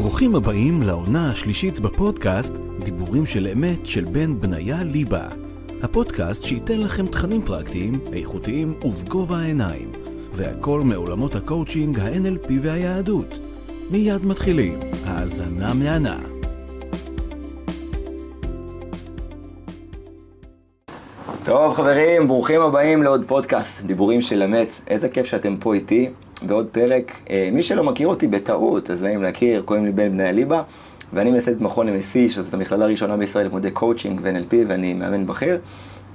ברוכים הבאים לעונה השלישית בפודקאסט דיבורים של אמת של בן בניה ליבה. הפודקאסט שייתן לכם תכנים פרקטיים, איכותיים ובגובה העיניים. והכל מעולמות הקואוצ'ינג, ה-NLP והיהדות. מיד מתחילים, האזנה מהנה. טוב חברים, ברוכים הבאים לעוד פודקאסט, דיבורים של אמת. איזה כיף שאתם פה איתי בעוד פרק. אה, מי שלא מכיר אותי בטעות, אז נעים להכיר, קוראים לי בן בניה ליבה, ואני מייסד את מכון MSC, שזאת המכללה הראשונה בישראל למודי קואוצ'ינג ו-NLP, ואני מאמן בכיר.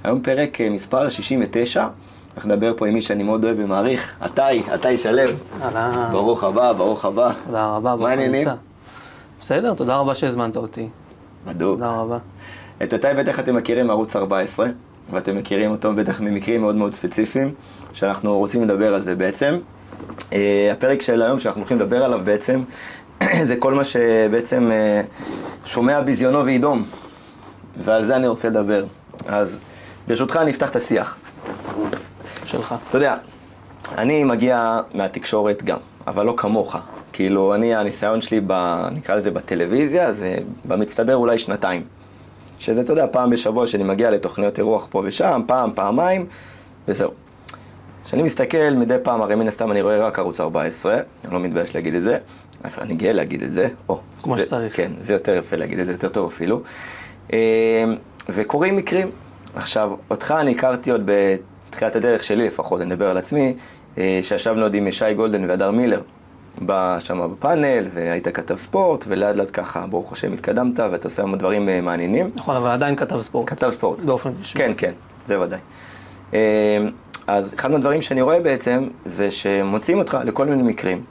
היום פרק אה, מספר 69, אנחנו נדבר פה עם מי שאני מאוד אוהב ומעריך, עתי, עתי שליו. אהלן. ברוך הבא, ברוך הבא. תודה רבה. ברוך? הנמצא. בסדר, תודה רבה שהזמנת אותי. בדוק. תודה רבה. את עתי בטח אתם מכירים מערוץ 14, ואתם מכירים אותו בטח ממקרים מאוד מאוד ספציפיים, שאנחנו רוצים לדבר על זה בעצם. אה, הפרק של היום שאנחנו הולכים לדבר עליו בעצם, זה כל מה שבעצם אה, שומע ביזיונו וידום, ועל זה אני רוצה לדבר. אז ברשותך אני אפתח את השיח. שלך. אתה יודע, אני מגיע מהתקשורת גם, אבל לא כמוך. כאילו, אני, הניסיון שלי, ב, נקרא לזה בטלוויזיה, זה במצטבר אולי שנתיים. שזה, אתה יודע, פעם בשבוע שאני מגיע לתוכניות אירוח פה ושם, פעם, פעמיים, וזהו. כשאני מסתכל, מדי פעם, הרי מן הסתם אני רואה רק ערוץ 14, אני לא מתבייש להגיד את זה, אני גאה להגיד את זה. או, כמו זה, שצריך. כן, זה יותר יפה להגיד את זה, יותר טוב אפילו. אה, וקורים מקרים. עכשיו, אותך אני הכרתי עוד בתחילת הדרך שלי לפחות, אני מדבר על עצמי, אה, שישבנו עוד עם שי גולדן והדר מילר שם בפאנל, והיית כתב ספורט, ולאט לאט ככה, ברוך השם, התקדמת, ואתה עושה המון דברים אה, מעניינים. נכון, אבל עדיין כתב ספורט. כתב ספורט. באופן רשמי. כן, כן, זה ודאי. אז אחד מהדברים שאני רואה בעצם, זה שמוצאים אותך לכל מיני מקרים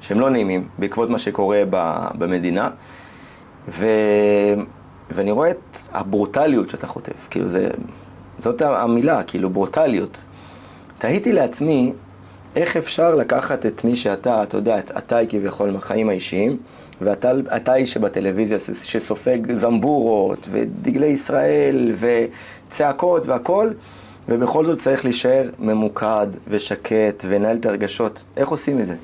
שהם לא נעימים, בעקבות מה שקורה במדינה, ו... ואני רואה את הברוטליות שאתה חוטף, כאילו זה, זאת המילה, כאילו ברוטליות. תהיתי לעצמי, איך אפשר לקחת את מי שאתה, אתה יודע, את אתה כביכול מהחיים האישיים, ואתה אתה איש שבטלוויזיה שסופג זמבורות, ודגלי ישראל, וצעקות והכל, ובכל זאת צריך להישאר ממוקד ושקט ולנהל את הרגשות. איך עושים את זה?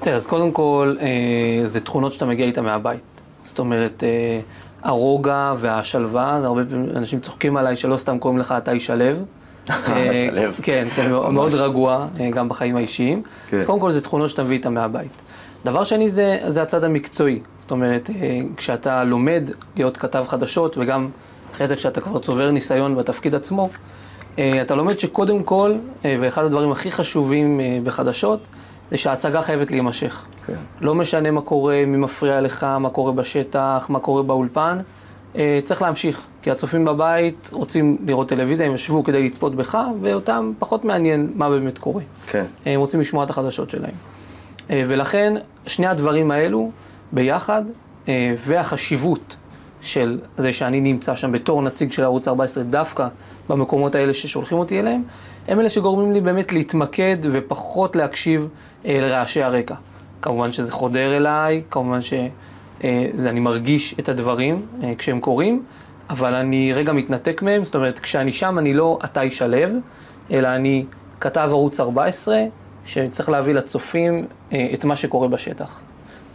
תראה, אז קודם כל, אה, זה תכונות שאתה מגיע איתן מהבית. זאת אומרת, אה, הרוגע והשלווה, הרבה פעמים אנשים צוחקים עליי שלא סתם קוראים לך אתה איש שלו. אה, שלו. כן, כן. מאוד רגוע, אה, גם בחיים האישיים. כן. אז קודם כל זה תכונות שאתה מביא איתן מהבית. דבר שני זה, זה הצד המקצועי. זאת אומרת, אה, כשאתה לומד להיות כתב חדשות, וגם אחרי זה כשאתה כבר צובר ניסיון בתפקיד עצמו, אתה לומד שקודם כל, אה, ואחד הדברים הכי חשובים אה, בחדשות, זה שההצגה חייבת להימשך. כן. לא משנה מה קורה, מי מפריע לך, מה קורה בשטח, מה קורה באולפן, אה, צריך להמשיך. כי הצופים בבית רוצים לראות טלוויזיה, הם ישבו כדי לצפות בך, ואותם פחות מעניין מה באמת קורה. כן. אה, הם רוצים לשמוע את החדשות שלהם. אה, ולכן, שני הדברים האלו ביחד, אה, והחשיבות של זה שאני נמצא שם בתור נציג של ערוץ 14, דווקא במקומות האלה ששולחים אותי אליהם, הם אלה שגורמים לי באמת להתמקד ופחות להקשיב אה, לרעשי הרקע. כמובן שזה חודר אליי, כמובן שאני מרגיש את הדברים אה, כשהם קורים, אבל אני רגע מתנתק מהם, זאת אומרת, כשאני שם אני לא עתאי שלו, אלא אני כתב ערוץ 14, שצריך להביא לצופים אה, את מה שקורה בשטח.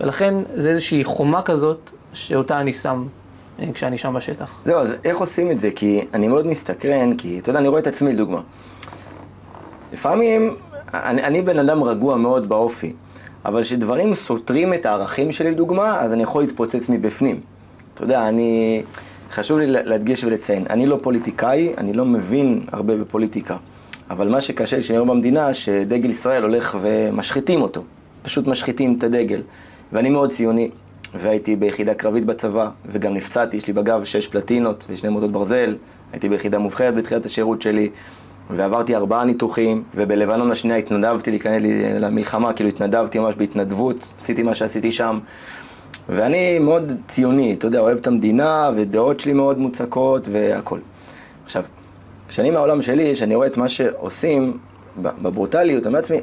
ולכן זה איזושהי חומה כזאת, שאותה אני שם אה, כשאני שם בשטח. זהו, אז איך עושים את זה? כי אני מאוד מסתקרן, כי אתה יודע, אני רואה את עצמי לדוגמה. לפעמים, אני, אני בן אדם רגוע מאוד באופי, אבל כשדברים סותרים את הערכים שלי לדוגמה, אז אני יכול להתפוצץ מבפנים. אתה יודע, אני... חשוב לי להדגיש ולציין, אני לא פוליטיקאי, אני לא מבין הרבה בפוליטיקה. אבל מה שקשה לי שאני רואה במדינה, שדגל ישראל הולך ומשחיתים אותו. פשוט משחיתים את הדגל. ואני מאוד ציוני, והייתי ביחידה קרבית בצבא, וגם נפצעתי, יש לי בגב שש פלטינות ושני מוטות ברזל. הייתי ביחידה מובחרת בתחילת השירות שלי, ועברתי ארבעה ניתוחים, ובלבנון השנייה התנדבתי להיכנס למלחמה, כאילו התנדבתי ממש בהתנדבות, עשיתי מה שעשיתי שם. ואני מאוד ציוני, אתה יודע, אוהב את המדינה, ודעות שלי מאוד מוצקות והכל. עכשיו, כשאני מהעולם שלי, שאני רואה את מה שעושים בברוטליות, אני אומר לעצמי,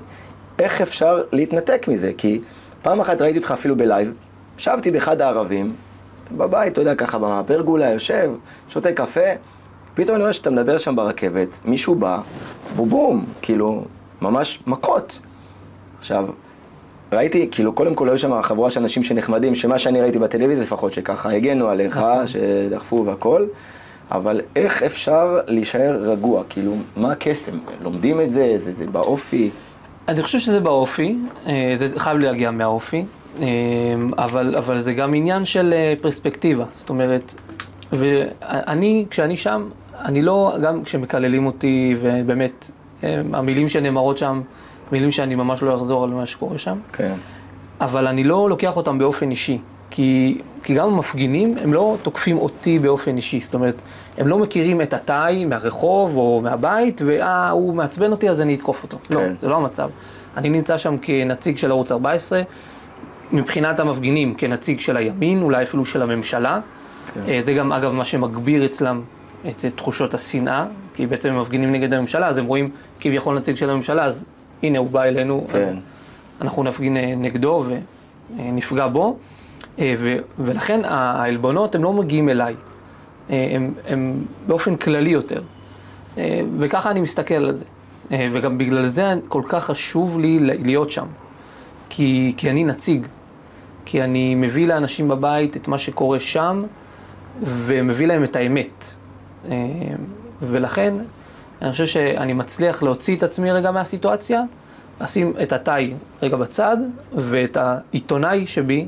איך אפשר להתנתק מזה? כי פעם אחת ראיתי אותך אפילו בלייב, ישבתי באחד הערבים, בבית, אתה יודע, ככה בפרגולה, יושב, שותה קפה, פתאום אני רואה שאתה מדבר שם ברכבת, מישהו בא, בום בום, כאילו, ממש מכות. עכשיו, ראיתי, כאילו, קודם כל היו שם חבורה של אנשים שנחמדים, שמה שאני ראיתי בטלוויזיה לפחות, שככה הגנו עליך, נכון. שדחפו והכל, אבל איך אפשר להישאר רגוע? כאילו, מה הקסם? לומדים את זה? זה, זה באופי? אני חושב שזה באופי, אה, זה חייב להגיע מהאופי, אבל, אבל זה גם עניין של אה, פרספקטיבה. זאת אומרת, ואני, כשאני שם, אני לא, גם כשמקללים אותי, ובאמת, המילים שנאמרות שם, מילים שאני ממש לא אחזור על מה שקורה שם, כן. אבל אני לא לוקח אותם באופן אישי. כי, כי גם המפגינים, הם לא תוקפים אותי באופן אישי. זאת אומרת, הם לא מכירים את התאי מהרחוב או מהבית, ואה, הוא מעצבן אותי אז אני אתקוף אותו. כן. לא, זה לא המצב. אני נמצא שם כנציג של ערוץ 14, מבחינת המפגינים כנציג של הימין, אולי אפילו של הממשלה. כן. אה, זה גם, אגב, מה שמגביר אצלם את תחושות השנאה, כי בעצם הם מפגינים נגד הממשלה, אז הם רואים כביכול נציג של הממשלה, אז הנה, הוא בא אלינו, כן. אז אנחנו נפגין אה, נגדו ונפגע בו. אה, ו, ולכן העלבונות הם לא מגיעים אליי, הם, הם באופן כללי יותר. וככה אני מסתכל על זה. וגם בגלל זה כל כך חשוב לי להיות שם. כי, כי אני נציג. כי אני מביא לאנשים בבית את מה שקורה שם, ומביא להם את האמת. ולכן, אני חושב שאני מצליח להוציא את עצמי רגע מהסיטואציה, לשים את התאי רגע בצד, ואת העיתונאי שבי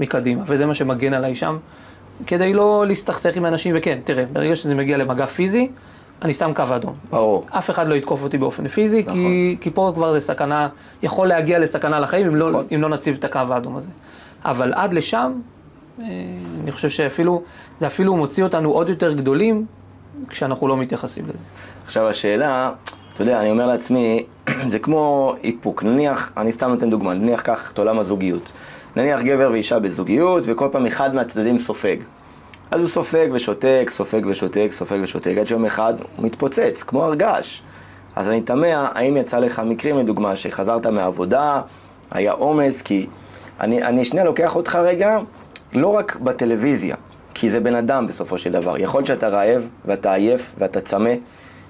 מקדימה, וזה מה שמגן עליי שם, כדי לא להסתכסך עם אנשים, וכן, תראה, ברגע שזה מגיע למגע פיזי, אני שם קו אדום. ברור. אף אחד לא יתקוף אותי באופן פיזי, נכון. כי, כי פה כבר זה סכנה, יכול להגיע לסכנה לחיים אם, לא, נכון. לא, אם לא נציב את הקו האדום הזה. אבל עד לשם, אה, אני חושב שאפילו, זה אפילו מוציא אותנו עוד יותר גדולים, כשאנחנו לא מתייחסים לזה. עכשיו השאלה, אתה יודע, אני אומר לעצמי, זה כמו איפוק. נניח, אני סתם נותן דוגמה, נניח קח את עולם הזוגיות. נניח גבר ואישה בזוגיות, וכל פעם אחד מהצדדים סופג. אז הוא סופג ושותק, סופג ושותק, סופג ושותק, עד שיום אחד הוא מתפוצץ, כמו הרגש. אז אני תמה, האם יצא לך מקרים, לדוגמה, שחזרת מהעבודה, היה עומס, כי אני, אני שנייה לוקח אותך רגע, לא רק בטלוויזיה, כי זה בן אדם בסופו של דבר. יכול להיות שאתה רעב, ואתה עייף, ואתה צמא,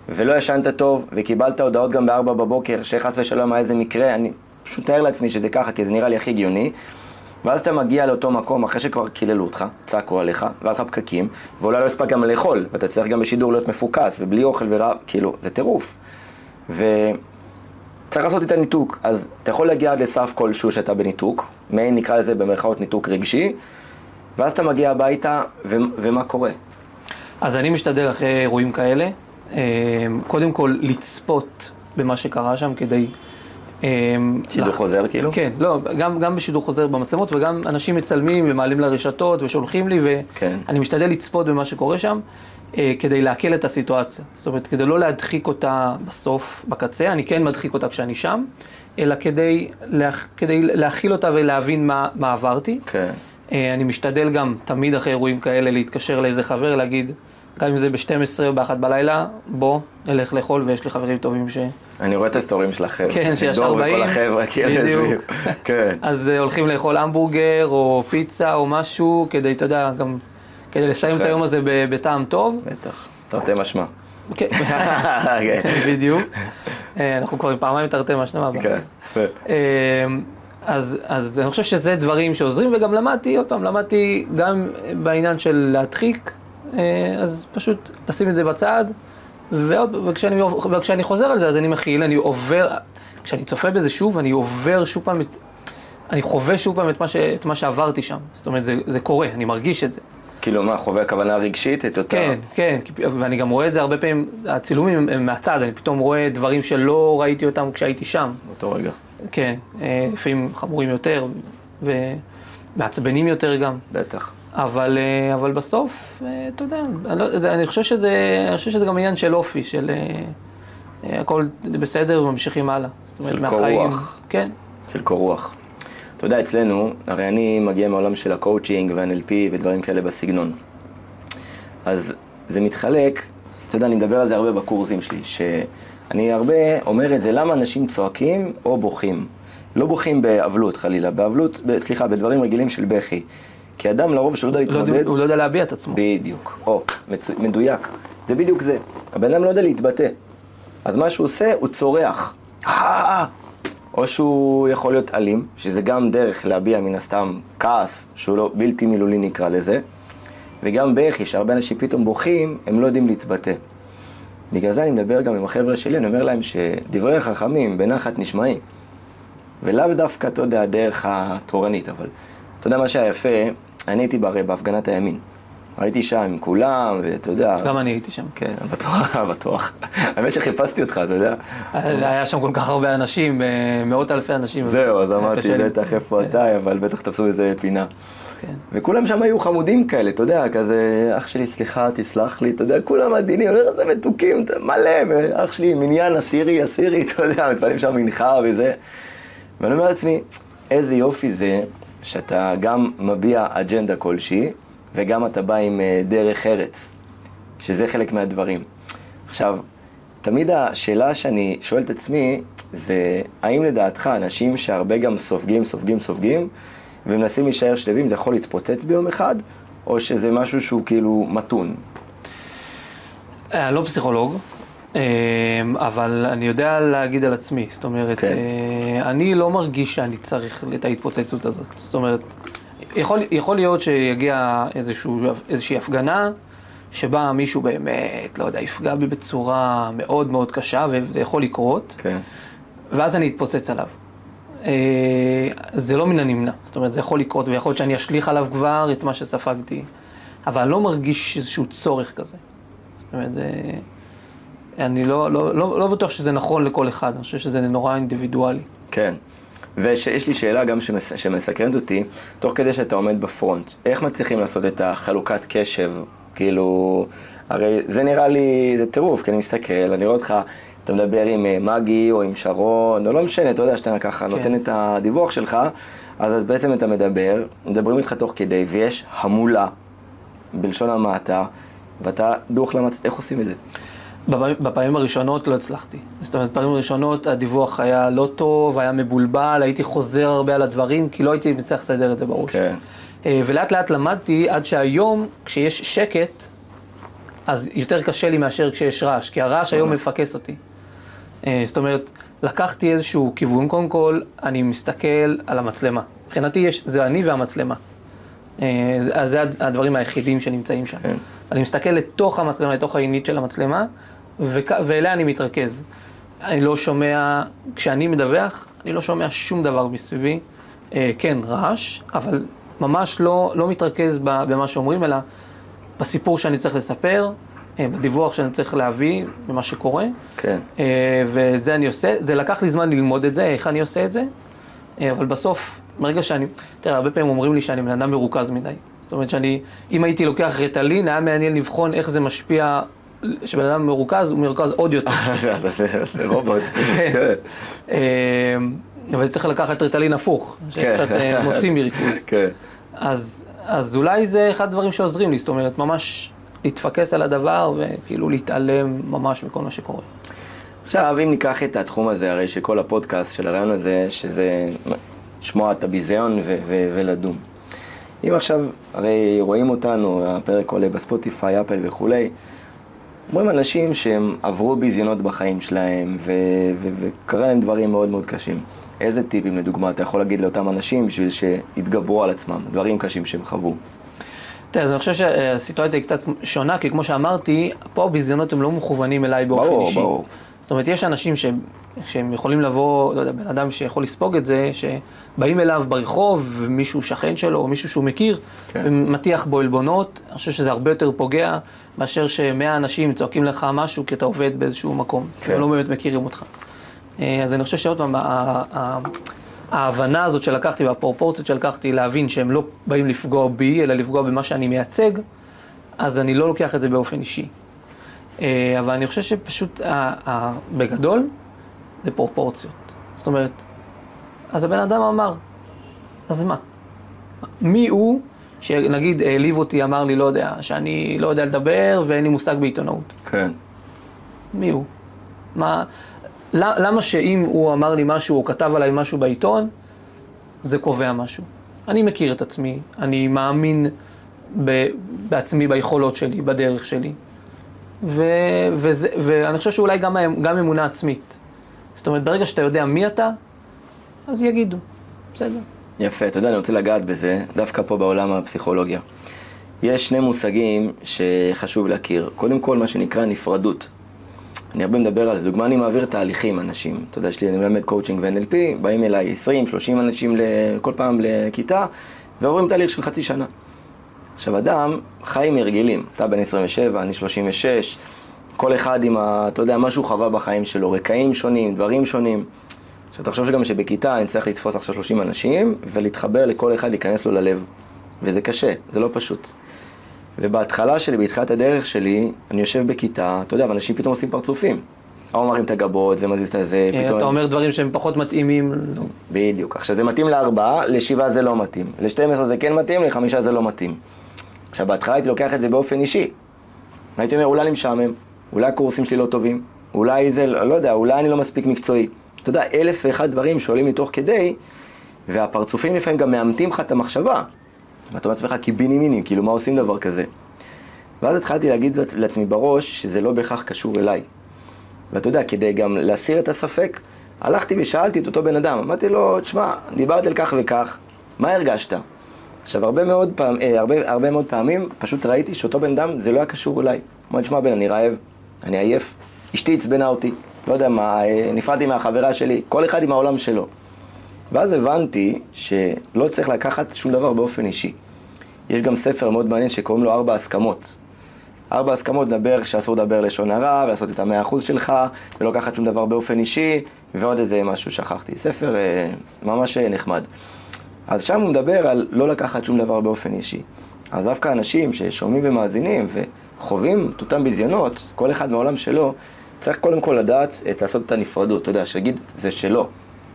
ולא ישנת טוב, וקיבלת הודעות גם בארבע בבוקר, שחס ושלום היה איזה מקרה, אני פשוט תאר לעצמי שזה ככה, כי זה נראה לי הכי הגיוני. ואז אתה מגיע לאותו מקום אחרי שכבר קיללו אותך, צעקו עליך, והיה לך פקקים, ואולי לא הספק גם לאכול, ואתה צריך גם בשידור להיות מפוקס, ובלי אוכל ורע, כאילו, זה טירוף. וצריך לעשות את הניתוק, אז אתה יכול להגיע עד לסף כלשהו שאתה בניתוק, מעין נקרא לזה במרכאות ניתוק רגשי, ואז אתה מגיע הביתה, ו- ומה קורה? אז אני משתדל אחרי אירועים כאלה, אה, קודם כל לצפות במה שקרה שם כדי אמ, שידור לח... חוזר כאילו? כן, לא, גם, גם בשידור חוזר במצלמות וגם אנשים מצלמים ומעלים לרשתות ושולחים לי ואני כן. משתדל לצפות במה שקורה שם אה, כדי להקל את הסיטואציה. זאת אומרת, כדי לא להדחיק אותה בסוף, בקצה, אני כן מדחיק אותה כשאני שם, אלא כדי, לה, כדי להכיל אותה ולהבין מה, מה עברתי. כן. אה, אני משתדל גם תמיד אחרי אירועים כאלה להתקשר לאיזה חבר, להגיד, גם אם זה ב-12 או ב-1 בלילה, בוא, נלך לאכול, ויש לי חברים טובים ש... אני רואה את הסטורים שלכם. כן, שישר באים. וכל החבר'ה, כן, בדיוק. כן. אז uh, הולכים לאכול המבורגר, או פיצה, או משהו, כדי, אתה יודע, גם כדי לסיים את היום הזה בטעם טוב. בטח, תרתי משמע. כן, בדיוק. אה, אנחנו כבר פעמיים תרתי משמע. כן. אה, אז, אז אני חושב שזה דברים שעוזרים, וגם למדתי, עוד פעם, למדתי גם בעניין של להדחיק, אז פשוט לשים את זה בצד. ועוד, וכשאני, וכשאני חוזר על זה, אז אני מכיל, אני עובר, כשאני צופה בזה שוב, אני עובר שוב פעם, את, אני חווה שוב פעם את מה, ש, את מה שעברתי שם. זאת אומרת, זה, זה קורה, אני מרגיש את זה. כאילו מה, חווה הכוונה רגשית? את אותה... כן, כן, ואני גם רואה את זה הרבה פעמים, הצילומים הם, מהצד, אני פתאום רואה דברים שלא ראיתי אותם כשהייתי שם. באותו רגע. כן, אה, לפעמים חמורים יותר, ומעצבנים יותר גם. בטח. אבל, אה, אבל בסוף, אה, אתה יודע, אני, לא, זה, אני, חושב שזה, אני חושב שזה גם עניין של אופי, של הכל בסדר וממשיכים הלאה. של קור רוח. כן. של קור רוח. אתה יודע, אצלנו, הרי אני מגיע מהעולם של הקואוצ'ינג וה-NLP ודברים כאלה בסגנון. אז זה מתחלק, אתה יודע, אני מדבר על זה הרבה בקורסים שלי, שאני הרבה אומר את זה, למה אנשים צועקים או בוכים. לא בוכים באבלות חלילה, באבלות, סליחה, בדברים רגילים של בכי. כי אדם לרוב שלא יודע לא להתמודד... הוא לא יודע להביע את עצמו. בדיוק. או, מצו... מדויק. זה בדיוק זה. הבן אדם לא יודע להתבטא. אז מה שהוא עושה, הוא צורח. או שהוא יכול להיות אלים, שזה גם דרך להביע מן הסתם כעס, שהוא לא בלתי מילולי נקרא לזה, וגם בכי, שהרבה אנשים פתאום בוכים, הם לא יודעים להתבטא. בגלל זה אני מדבר גם עם החבר'ה שלי, אני אומר להם שדברי החכמים בנחת נשמעים. ולאו דווקא, אתה יודע, דרך התורנית, אבל אתה יודע מה שהיה יפה, אני הייתי הרי בהפגנת הימין. הייתי שם עם כולם, ואתה יודע... גם אני הייתי שם. כן, בטוח, בטוח. האמת שחיפשתי אותך, אתה יודע. היה שם כל כך הרבה אנשים, אה, מאות אלפי אנשים. זהו, אז אמרתי, בטח. איפה כן, אתה, אבל בטח תפסו איזה פינה. כן. וכולם שם היו חמודים כאלה, אתה יודע, כזה, אח שלי, סליחה, תסלח לי, אתה יודע, כולם עדינים, איזה מתוקים, מלא, אח שלי, מניין אסירי, אסירי, אתה יודע, מתפללים שם מנחה וזה. ואני אומר לעצמי, איזה יופי זה שאתה גם מביע אג'נדה כלשהי, וגם אתה בא עם אה, דרך ארץ, שזה חלק מהדברים. עכשיו, תמיד השאלה שאני שואל את עצמי, זה האם לדעתך אנשים שהרבה גם סופגים, סופגים, סופגים, ומנסים להישאר שלווים, זה יכול להתפוצץ ביום אחד, או שזה משהו שהוא כאילו מתון? אה, לא פסיכולוג, אה, אבל אני יודע להגיד על עצמי, זאת אומרת, כן. אה, אני לא מרגיש שאני צריך את ההתפוצצות הזאת. זאת אומרת, יכול, יכול להיות שיגיע איזשהו, איזושהי הפגנה, שבה מישהו באמת, לא יודע, יפגע בי בצורה מאוד מאוד קשה, וזה יכול לקרות, כן. ואז אני אתפוצץ עליו. אה, זה לא מן הנמנע, זאת אומרת, זה יכול לקרות, ויכול להיות שאני אשליך עליו כבר את מה שספגתי, אבל אני לא מרגיש איזשהו צורך כזה. זאת אומרת, זה... אני לא, לא, לא, לא בטוח שזה נכון לכל אחד, אני חושב שזה נורא אינדיבידואלי. כן. ויש לי שאלה גם שמס, שמסקרנת אותי, תוך כדי שאתה עומד בפרונט, איך מצליחים לעשות את החלוקת קשב? כאילו, הרי זה נראה לי, זה טירוף, כי אני מסתכל, אני רואה אותך, אתה מדבר עם אה, מגי או עם שרון, או לא משנה, אתה יודע שאתה ככה נותן את הדיווח שלך, אז, אז בעצם אתה מדבר, מדברים איתך תוך כדי, ויש המולה, בלשון המעטה, ואתה דוך למצ... איך עושים את זה? בפעמים, הראשונות לא הצלחתי. זאת אומרת, בפעמים הראשונות הדיווח היה לא טוב, היה מבולבל, הייתי חוזר הרבה על הדברים, כי לא הייתי מצליח לסדר את זה בראש. כן. אה, ולאט לאט למדתי עד שהיום, כשיש שקט, אז יותר קשה לי מאשר כשיש רעש, כי הרעש היום מפקס אותי. אה, זאת אומרת, לקחתי איזשהו כיוון, קודם כל, אני מסתכל על המצלמה. מבחינתי יש, זה אני והמצלמה. אה, זה- אז זה הד- הדברים היחידים שנמצאים שם. כן. אני מסתכל לתוך המצלמה, לתוך העינית של המצלמה, ואליה אני מתרכז. אני לא שומע, כשאני מדווח, אני לא שומע שום דבר מסביבי. אה, כן, רעש, אבל ממש לא, לא מתרכז במה שאומרים, אלא בסיפור שאני צריך לספר, אה, בדיווח שאני צריך להביא, במה שקורה. כן. אה, ואת זה אני עושה, זה לקח לי זמן ללמוד את זה, איך אני עושה את זה, אה, אבל בסוף, ברגע שאני, תראה, הרבה פעמים אומרים לי שאני בן אדם מרוכז מדי. זאת אומרת שאני, אם הייתי לוקח רטלין, היה מעניין לבחון איך זה משפיע, שבן אדם מרוכז, הוא מרוכז עוד יותר. זה רובוט. כן. אה, אבל צריך לקחת רטלין הפוך, שקצת אה, מוציא מריכוז. כן. אז, אז אולי זה אחד הדברים שעוזרים לי, זאת אומרת, ממש להתפקס על הדבר וכאילו להתעלם ממש מכל מה שקורה. עכשיו, אם ניקח את התחום הזה, הרי של כל הפודקאסט, של הרעיון הזה, שזה לשמוע את הביזיון ו- ו- ולדון. אם עכשיו, הרי רואים אותנו, הפרק עולה בספוטיפיי, אפל וכולי, אומרים אנשים שהם עברו ביזיונות בחיים שלהם, וקרה להם דברים מאוד מאוד קשים. איזה טיפים, לדוגמה, אתה יכול להגיד לאותם אנשים בשביל שיתגברו על עצמם, דברים קשים שהם חוו? תראה, אז אני חושב שהסיטואציה היא קצת שונה, כי כמו שאמרתי, פה הביזיונות הם לא מכוונים אליי באופן ברור, אישי. ברור. זאת אומרת, יש אנשים ש... שהם יכולים לבוא, לא יודע, בן אדם שיכול לספוג את זה, שבאים אליו ברחוב, ומישהו שכן שלו, או מישהו שהוא מכיר, כן. ומטיח בו עלבונות, אני חושב שזה הרבה יותר פוגע, מאשר שמאה אנשים צועקים לך משהו כי אתה עובד באיזשהו מקום, כן. הם לא באמת מכירים אותך. אה, אז אני חושב שעוד פעם, ההבנה הזאת שלקחתי והפרופורציות שלקחתי להבין שהם לא באים לפגוע בי, אלא לפגוע במה שאני מייצג, אז אני לא לוקח את זה באופן אישי. אה, אבל אני חושב שפשוט, בגדול, זה פרופורציות. זאת אומרת, אז הבן אדם אמר, אז מה? מי הוא, שנגיד העליב אותי, אמר לי, לא יודע, שאני לא יודע לדבר ואין לי מושג בעיתונאות. כן. מי הוא? מה, למה שאם הוא אמר לי משהו או כתב עליי משהו בעיתון, זה קובע משהו? אני מכיר את עצמי, אני מאמין ב, בעצמי, ביכולות שלי, בדרך שלי. ו, וזה, ואני חושב שאולי גם, גם אמונה עצמית. זאת אומרת, ברגע שאתה יודע מי אתה, אז יגידו, בסדר. יפה, אתה יודע, אני רוצה לגעת בזה, דווקא פה בעולם הפסיכולוגיה. יש שני מושגים שחשוב להכיר. קודם כל, מה שנקרא נפרדות. אני הרבה מדבר על זה. דוגמה, אני מעביר תהליכים אנשים. אתה יודע, יש לי, אני מלמד קואוצ'ינג ו-NLP, באים אליי 20, 30 אנשים כל פעם לכיתה, ועוברים תהליך של חצי שנה. עכשיו, אדם חי עם הרגלים. אתה בן 27, אני 36, כל אחד עם, ה, אתה יודע, מה שהוא חווה בחיים שלו, רקעים שונים, דברים שונים. עכשיו, תחשוב שגם שבכיתה אני צריך לתפוס עכשיו 30 אנשים, ולהתחבר לכל אחד, להיכנס לו ללב. וזה קשה, זה לא פשוט. ובהתחלה שלי, בתחילת הדרך שלי, אני יושב בכיתה, אתה יודע, ואנשים פתאום עושים פרצופים. ההוא מרים את הגבות, זה מזיז את הזה, כן, פתאום... אתה אומר דברים שהם פחות מתאימים. בדיוק. עכשיו, זה מתאים לארבעה, לשבעה זה לא מתאים. לשתים עשרה זה כן מתאים, לחמישה זה לא מתאים. עכשיו, בהתחלה הייתי לוקח את זה באופן אישי. הייתי אומר, אולי אני משעמם, אולי הקורסים שלי לא טובים, אולי זה, לא יודע, אולי אני לא מספיק מקצועי. אתה יודע, אלף ואחד דברים שעולים לי תוך כדי, והפרצופים לפעמים גם מאמתים לך את המחשבה. ואתה אומר לעצמך, קיבינימיני, כאילו, מה עושים דבר כזה? ואז התחלתי להגיד לעצמי בראש שזה לא בהכרח קשור אליי. ואתה יודע, כדי גם להסיר את הספק, הלכתי ושאלתי את אותו בן אדם, אמרתי לו, תשמע, דיברתי על כך וכך, מה הרגשת? עכשיו, הרבה מאוד, פעם, אה, הרבה, הרבה מאוד פעמים פשוט ראיתי שאותו בן אדם, זה לא היה קשור אליי. אמר, תשמע, בן, אני רעב, אני עייף, אשתי עצבנה אותי, לא יודע מה, אה, נפרדתי מהחברה שלי, כל אחד עם העולם שלו. ואז הבנתי שלא צריך לקחת שום דבר באופן אישי. יש גם ספר מאוד מעניין שקוראים לו ארבע הסכמות. ארבע הסכמות מדבר שאסור לדבר לשון הרע, ולעשות את המאה אחוז שלך, ולא לקחת שום דבר באופן אישי, ועוד איזה משהו שכחתי. ספר אה, ממש אה, נחמד. אז שם הוא מדבר על לא לקחת שום דבר באופן אישי. אז דווקא אנשים ששומעים ומאזינים וחווים את אותם ביזיונות, כל אחד מהעולם שלו, צריך קודם כל לדעת את לעשות את הנפרדות, אתה יודע, שיגיד, זה שלו,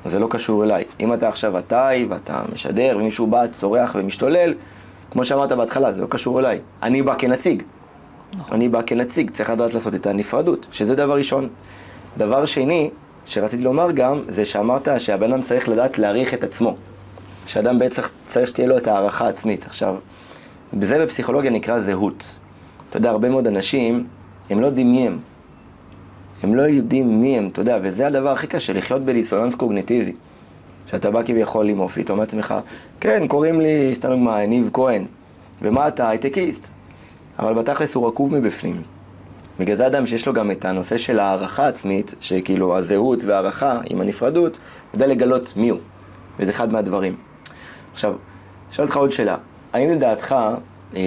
זה לא קשור אליי. אם אתה עכשיו עתאי ואתה משדר ומישהו בא, צורח ומשתולל, כמו שאמרת בהתחלה, זה לא קשור אליי. אני בא כנציג. נכון. אני בא כנציג, צריך לדעת לעשות את הנפרדות, שזה דבר ראשון. דבר שני, שרציתי לומר גם, זה שאמרת שהבן אדם צריך לדעת להעריך את עצמו. שאדם בעצם צריך שתהיה לו את הערכה העצמית. עכשיו, זה בפסיכולוגיה נקרא זהות. אתה יודע, הרבה מאוד אנשים, הם לא יודעים מי הם. הם לא יודעים מי הם, אתה יודע, וזה הדבר הכי קשה, לחיות בדיסוננס קוגניטיבי. שאתה בא כביכול עם אופי, אתה אומר לעצמך, כן, קוראים לי, סתם דוגמא, ניב כהן, ומה אתה? הייטקיסט. אבל בתכלס הוא רקוב מבפנים. בגלל זה אדם שיש לו גם את הנושא של הערכה עצמית, שכאילו הזהות והערכה עם הנפרדות, יודע לגלות מי הוא. וזה אחד מהדברים. עכשיו, אשאל אותך עוד שאלה. האם לדעתך, אה,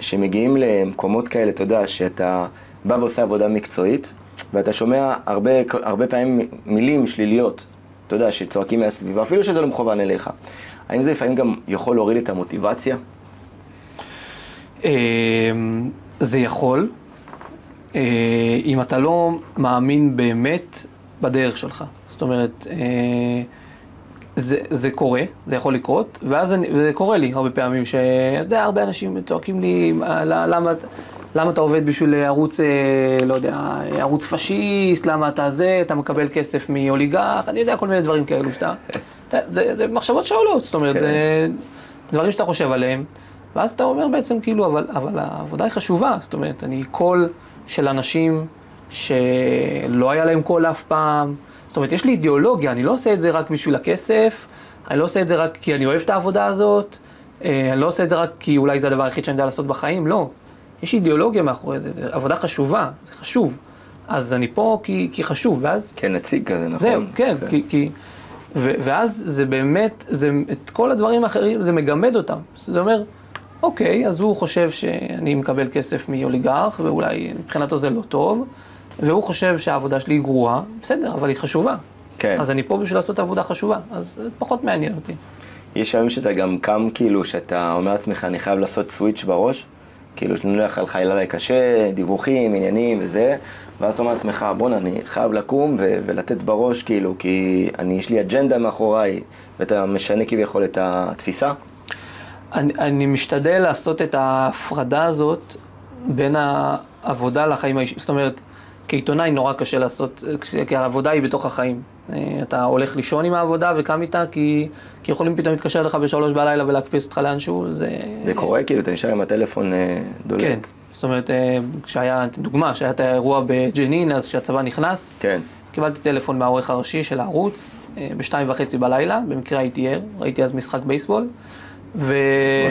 שמגיעים למקומות כאלה, אתה יודע, שאתה בא ועושה עבודה מקצועית, ואתה שומע הרבה, הרבה פעמים מילים שליליות, אתה יודע, שצועקים מהסביבה, אפילו שזה לא מכוון אליך. האם זה לפעמים גם יכול להוריד את המוטיבציה? אמ, זה יכול, אה, אם אתה לא מאמין באמת בדרך שלך. זאת אומרת, אה, זה, זה קורה, זה יכול לקרות, ואז אני, זה קורה לי הרבה פעמים, שאתה יודע, הרבה אנשים צועקים לי, למה, למה אתה עובד בשביל ערוץ, אה, לא יודע, ערוץ פשיסט, למה אתה זה, אתה מקבל כסף מאוליגרך, אני יודע כל מיני דברים כאלו שאתה, זה, זה מחשבות שעולות, זאת אומרת, זה דברים שאתה חושב עליהם. ואז אתה אומר בעצם כאילו, אבל, אבל העבודה היא חשובה, זאת אומרת, אני קול של אנשים שלא היה להם קול אף פעם, זאת אומרת, יש לי אידיאולוגיה, אני לא עושה את זה רק בשביל הכסף, אני לא עושה את זה רק כי אני אוהב את העבודה הזאת, אה, אני לא עושה את זה רק כי אולי זה הדבר היחיד שאני יודע לעשות בחיים, לא. יש אידיאולוגיה מאחורי זה, זו עבודה חשובה, זה חשוב. אז אני פה כי, כי חשוב, ואז... כנציג כזה, נכון. זהו, כן, כן. כי... כי ו, ואז זה באמת, זה, את כל הדברים האחרים, זה מגמד אותם. זאת אומרת, אוקיי, אז הוא חושב שאני מקבל כסף מאוליגרך, ואולי מבחינתו זה לא טוב, והוא חושב שהעבודה שלי היא גרועה, בסדר, אבל היא חשובה. כן. אז אני פה בשביל לעשות עבודה חשובה, אז פחות מעניין אותי. יש היום שאתה גם קם כאילו, שאתה אומר לעצמך, אני חייב לעשות סוויץ' בראש, כאילו שנניח על חיילה קשה, דיווחים, עניינים וזה, ואז אתה אומר לעצמך, בואנה, אני חייב לקום ו- ולתת בראש, כאילו, כי אני, יש לי אג'נדה מאחוריי, ואתה משנה כביכול את התפיסה. אני, אני משתדל לעשות את ההפרדה הזאת בין העבודה לחיים האישיים. זאת אומרת, כעיתונאי נורא קשה לעשות, כי העבודה היא בתוך החיים. אה, אתה הולך לישון עם העבודה וקם איתה, כי, כי יכולים פתאום להתקשר לך בשלוש בלילה ולהקפיץ אותך לאנשהו, זה... זה קורה? כאילו, אתה נשאר עם הטלפון אה, דולק? כן. זאת אומרת, אה, כשהיה, דוגמה, שהיה את האירוע בג'נין, אז כשהצבא נכנס, כן. קיבלתי טלפון מהעורך הראשי של הערוץ, בשתיים וחצי בלילה, במקרה הייתי ער, ראיתי אז משחק בייסבול. ו...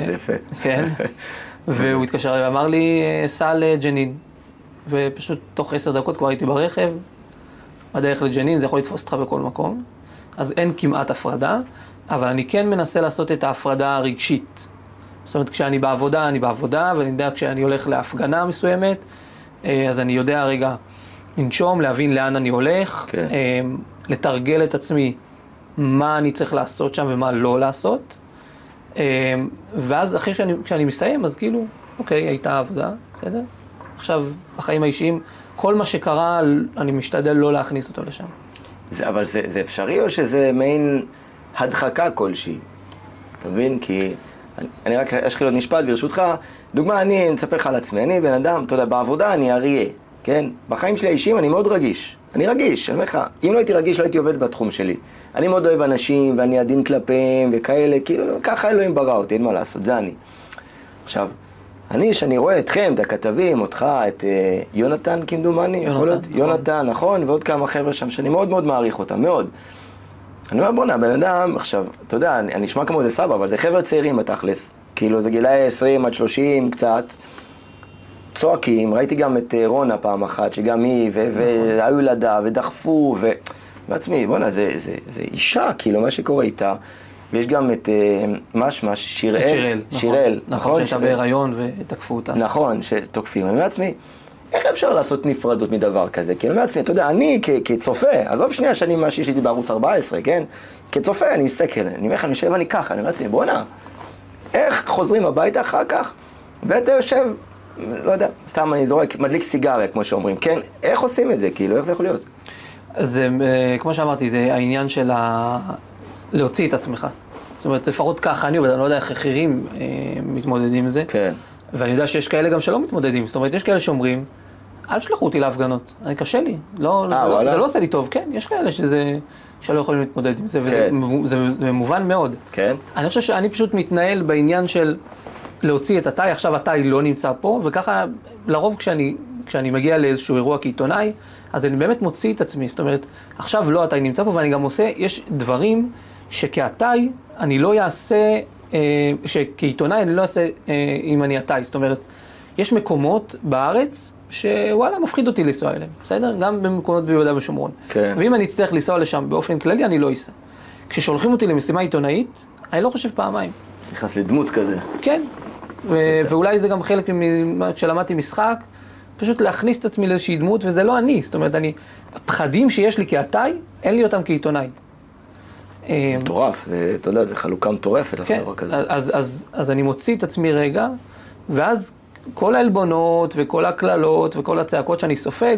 זה יפה. כן. והוא התקשר ואמר לי, סע לג'נין. ופשוט תוך עשר דקות כבר הייתי ברכב, בדרך לג'נין, זה יכול לתפוס אותך בכל מקום. אז אין כמעט הפרדה, אבל אני כן מנסה לעשות את ההפרדה הרגשית. זאת אומרת, כשאני בעבודה, אני בעבודה, ואני יודע כשאני הולך להפגנה מסוימת, אה, אז אני יודע רגע לנשום, להבין לאן אני הולך, כן. לתרגל את עצמי מה אני צריך לעשות שם ומה לא לעשות. אה, ואז אחרי שאני, כשאני מסיים, אז כאילו, אוקיי, הייתה עבודה, בסדר? עכשיו, בחיים האישיים, כל מה שקרה, אני משתדל לא להכניס אותו לשם. זה, אבל זה, זה אפשרי או שזה מעין הדחקה כלשהי? אתה מבין? כי אני, אני רק אשחיל עוד משפט ברשותך. דוגמה, אני, אספר לך על עצמי, אני בן אדם, אתה יודע, בעבודה אני אריה, כן? בחיים שלי האישיים אני מאוד רגיש. אני רגיש, אני אומר לך, אם לא הייתי רגיש לא הייתי עובד בתחום שלי. אני מאוד אוהב אנשים ואני עדין כלפיהם וכאלה, כאילו, ככה אלוהים ברא אותי, אין מה לעשות, זה אני. עכשיו, אני, שאני רואה אתכם, את הכתבים, אותך, את אה, יונתן כמדומני, יונתן, יכול להיות? נכון. יונתן, נכון, ועוד כמה חבר'ה שם שאני מאוד מאוד מעריך אותם, מאוד. אני אומר, בואנה, בן אדם, עכשיו, אתה יודע, אני אני נשמע כמו איזה סבא, אבל זה חבר'ה צעירים בתכלס. כאילו, זה גילאי 20 עד 30 קצת. צועקים, ראיתי גם את אה, רונה פעם אחת, שגם היא, ו- והיו ילדה, ודחפו, ו... בעצמי, בואנה, זה, זה, זה אישה, כאילו, מה שקורה איתה. ויש גם את אה, משמש, שיראל, את שיראל, נכון. שיראל, נכון, שהייתה שיראל. בהיריון ותקפו אותה. נכון, שתוקפים. אני אומר לעצמי, איך אפשר לעשות נפרדות מדבר כזה? כי אני אומר לעצמי, אתה יודע, אני כ- כצופה, עזוב שנייה שאני מה שיש לי בערוץ 14, כן? כצופה, אני מסתכל, אני אומר לך, אני יושב, אני ככה, אני אומר לעצמי, בואנה, איך חוזרים הביתה אחר כך, ואתה יושב, לא יודע, סתם אני זורק, מדליק סיגריה, כמו שאומרים, כן? איך עושים את זה? כאילו, איך זה יכול להיות? זה, אה, כמו שאמרתי, זה העניין של ה... להוציא את עצמך. זאת אומרת, לפחות ככה אני עובד, אני לא יודע איך אחרים אה, מתמודדים עם זה. כן. ואני יודע שיש כאלה גם שלא מתמודדים. זאת אומרת, יש כאלה שאומרים, אל תשלחו אותי להפגנות, אני קשה לי. לא, אה, זה, לא, וואלה? זה לא עושה לי טוב. כן, יש כאלה שזה, שלא יכולים להתמודד עם זה, וזה כן. מבו- זה, זה מובן מאוד. כן? אני חושב שאני פשוט מתנהל בעניין של להוציא את התאי, עכשיו התאי לא נמצא פה, וככה לרוב כשאני, כשאני מגיע לאיזשהו אירוע כעיתונאי, אז אני באמת מוציא את עצמי, זאת אומרת, עכשיו לא התאי נמצא פה, ואני גם עושה, יש דברים שכהתאי אני לא אעשה, אה, שכעיתונאי אני לא אעשה אה, אם אני התאי, זאת אומרת, יש מקומות בארץ שוואלה, מפחיד אותי לנסוע אליהם, בסדר? גם במקומות ביהודה ושומרון. כן. ואם אני אצטרך לנסוע לשם באופן כללי, אני לא אסע. כששולחים אותי למשימה עיתונאית, אני לא חושב פעמיים. נכנס לדמות כזה. כן, ו- ואולי זה גם חלק ממה כשלמדתי משחק, פשוט להכניס את עצמי לאיזושהי דמות, וזה לא אני. זאת אומרת, אני, הפחדים שיש לי כעתאי, אין לי אותם כעיתונאי. אה, מטורף, זה, אתה יודע, זה חלוקה מטורפת, כן, דבר כזה. אז, אז, אז אני מוציא את עצמי רגע, ואז כל העלבונות וכל הקללות וכל הצעקות שאני סופג,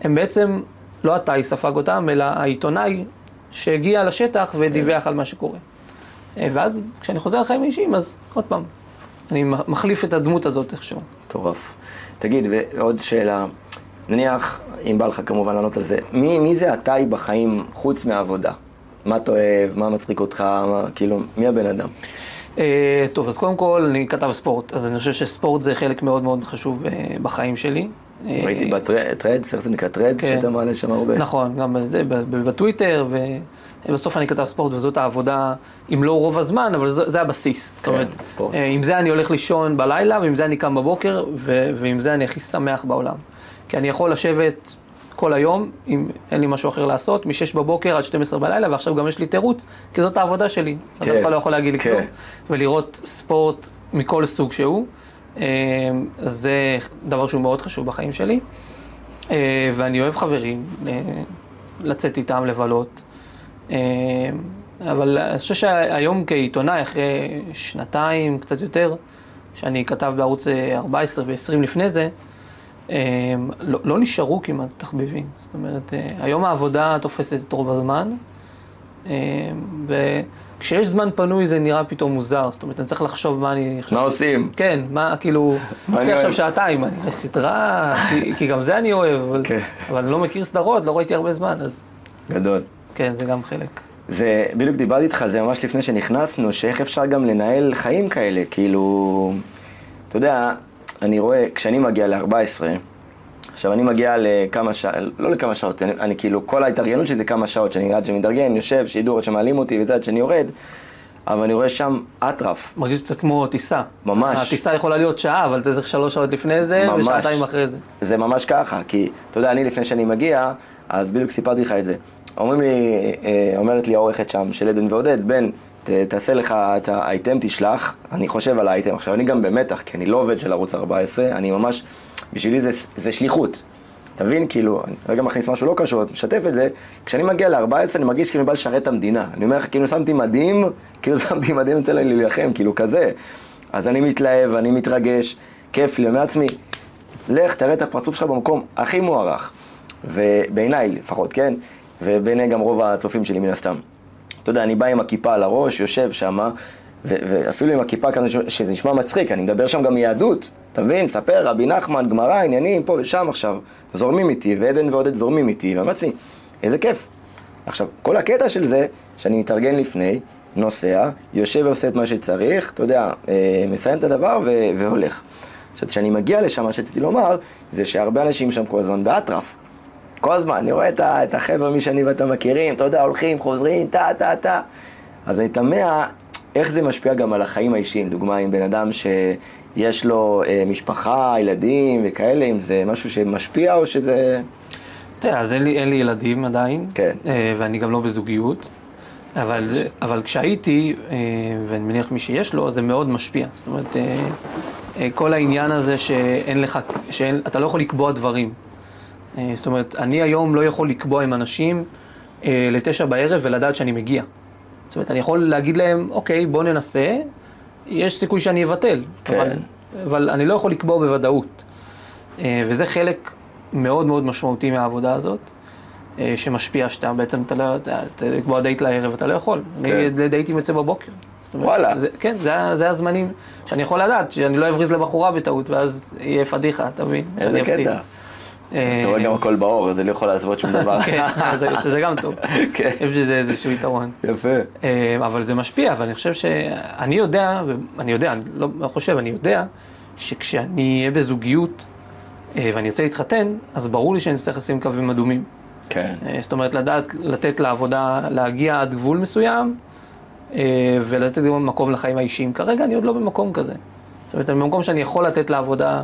הם בעצם, לא התאי ספג אותם, אלא העיתונאי שהגיע לשטח ודיווח על מה שקורה. אה, ואז כשאני חוזר לחיים האישיים, אז עוד פעם, אני מחליף את הדמות הזאת איכשהו. מטורף. תגיד, ועוד שאלה, נניח, אם בא לך כמובן לענות על זה, מי, מי זה עתי בחיים חוץ מהעבודה? מה אתה אוהב, מה מצחיק אותך, מה, כאילו, מי הבן אדם? אה, טוב, אז קודם כל, אני כתב ספורט, אז אני חושב שספורט זה חלק מאוד מאוד חשוב אה, בחיים שלי. אה, ראיתי ב Threads, איך זה נקרא Threads, כן. שאתה מעלה שם הרבה. נכון, גם בטוויטר, ובסוף אני כתב ספורט, וזאת העבודה, אם לא רוב הזמן, אבל זה, זה הבסיס. זאת כן, אומרת, ספורט. עם זה אני הולך לישון בלילה, ועם זה אני קם בבוקר, ו- ועם זה אני הכי שמח בעולם. כי אני יכול לשבת כל היום, אם אין לי משהו אחר לעשות, מ-6 בבוקר עד 12 בלילה, ועכשיו גם יש לי תירוץ, כי זאת העבודה שלי. אז כן, אף אחד לא יכול להגיד לי כן. כלום. ולראות ספורט מכל סוג שהוא, אה, זה דבר שהוא מאוד חשוב בחיים שלי. אה, ואני אוהב חברים, אה, לצאת איתם, לבלות. אבל אני חושב שהיום כעיתונאי, אחרי שנתיים, קצת יותר, שאני כתב בערוץ אה, 14 ו-20 לפני זה, לא, לא נשארו כמעט תחביבים. זאת אומרת, אה, היום העבודה תופסת את רוב הזמן, אה, וכשיש זמן פנוי זה נראה פתאום מוזר. זאת אומרת, אני צריך לחשוב מה אני... מה עושים? כן, מה, כאילו, לי עכשיו? שעתיים, אני רואה סדרה, כי, כי גם זה אני אוהב, אבל, כן. אבל אני לא מכיר סדרות, לא ראיתי הרבה זמן, אז גדול. כן, זה גם חלק. זה, בדיוק דיברתי איתך על זה ממש לפני שנכנסנו, שאיך אפשר גם לנהל חיים כאלה, כאילו, אתה יודע, אני רואה, כשאני מגיע ל-14, עכשיו אני מגיע לכמה שעות, לא לכמה שעות, אני, אני כאילו, כל ההתארגנות שלי זה כמה שעות, שאני עד שמתארגן, יושב, שידור, עד שמעלים אותי וזה, עד שאני יורד, אבל אני רואה שם אטרף. מרגיש קצת כמו טיסה. ממש. הטיסה יכולה להיות שעה, אבל אתה צריך שלוש שעות לפני זה, ממש. ושעתיים אחרי זה. זה ממש ככה, כי אתה יודע, אני לפני שאני מגיע, אז בדיוק סיפרתי לך את זה. אומרים לי, אה, אומרת לי העורכת שם, של עדן ועודד, בן, ת, תעשה לך את האייטם, תשלח, אני חושב על האייטם. עכשיו, אני גם במתח, כי אני לא עובד של ערוץ 14, אני ממש, בשבילי זה, זה שליחות. תבין, כאילו, אני רגע מכניס משהו לא קשור, משתף את זה, כשאני מגיע ל-14 אני מרגיש כאילו אני בא לשרת את המדינה. אני אומר לך, כאילו שמתי מדים, כאילו שמתי מדים אצל לי להילחם, כאילו כזה. אז אני מתלהב, אני מתרגש, כיף לי, אומר לעצמי, לך, תראה את הפרצוף שלך במקום הכי מוערך. ובעיניי לפחות, כן? ובעיני גם רוב הצופים שלי מן הסתם. אתה יודע, אני בא עם הכיפה על הראש, יושב שם, ואפילו עם הכיפה כזה, שזה נשמע מצחיק, אני מדבר שם גם מיהדות, אתה מבין? מספר, רבי נחמן, גמרא, עניינים, פה ושם עכשיו, זורמים איתי, ועדן ועודד זורמים איתי, ואני לעצמי, איזה כיף. עכשיו, כל הקטע של זה, שאני מתארגן לפני, נוסע, יושב ועושה את מה שצריך, אתה יודע, אה, מסיים את הדבר והולך. עכשיו, כשאני מגיע לשם, מה שרציתי לומר, זה שהרבה אנשים שם כל הזמן באטרף. כל הזמן, אני רואה את, החבר'ה, מי שאני ואתה מכירים, אתה יודע, הולכים, חוזרים, טה, טה, טה. אז אני תמה איך זה משפיע גם על החיים האישיים. דוגמה, עם בן אדם שיש לו אה, משפחה, ילדים וכאלה, אם זה משהו שמשפיע או שזה... תראה, אז אין לי, אין לי ילדים עדיין, כן. אה, ואני גם לא בזוגיות, אבל, אבל כשהייתי, אה, ואני מניח מי שיש לו, זה מאוד משפיע. זאת אומרת, אה, אה, כל העניין הזה שאין לך, שאתה לא יכול לקבוע דברים. אה, זאת אומרת, אני היום לא יכול לקבוע עם אנשים אה, לתשע בערב ולדעת שאני מגיע. זאת אומרת, אני יכול להגיד להם, אוקיי, בוא ננסה, יש סיכוי שאני אבטל. כן. אבל, אבל אני לא יכול לקבוע בוודאות. אה, וזה חלק מאוד מאוד משמעותי מהעבודה הזאת, שמשפיע שאתה בעצם, אתה לא, אתה לקבוע דייט לערב, אתה לא יכול. כן. לדייטים יוצא בבוקר. אומרת, וואלה. זה, כן, זה, זה הזמנים שאני יכול לדעת, שאני לא אבריז לבחורה בטעות, ואז יהיה פדיחה, אתה מבין? איזה אפסיד. אה, אתה רואה גם הכל באור, אז אני לא יכול להסוות שום דבר. כן, זה- שזה גם טוב. כן. יש בזה איזשהו יתרון. יפה. אה, אבל זה משפיע, ואני חושב שאני יודע, אני יודע, אני לא לא חושב, אני יודע, שכשאני אהיה בזוגיות אה, ואני ארצה להתחתן, אז ברור לי שאני אצטרך לשים קווים אדומים. כן. אה, זאת אומרת, לדעת לתת לעבודה, להגיע עד גבול מסוים, אה, ולתת גם מקום לחיים האישיים. כרגע אני עוד לא במקום כזה. זאת אומרת, אני במקום שאני יכול לתת לעבודה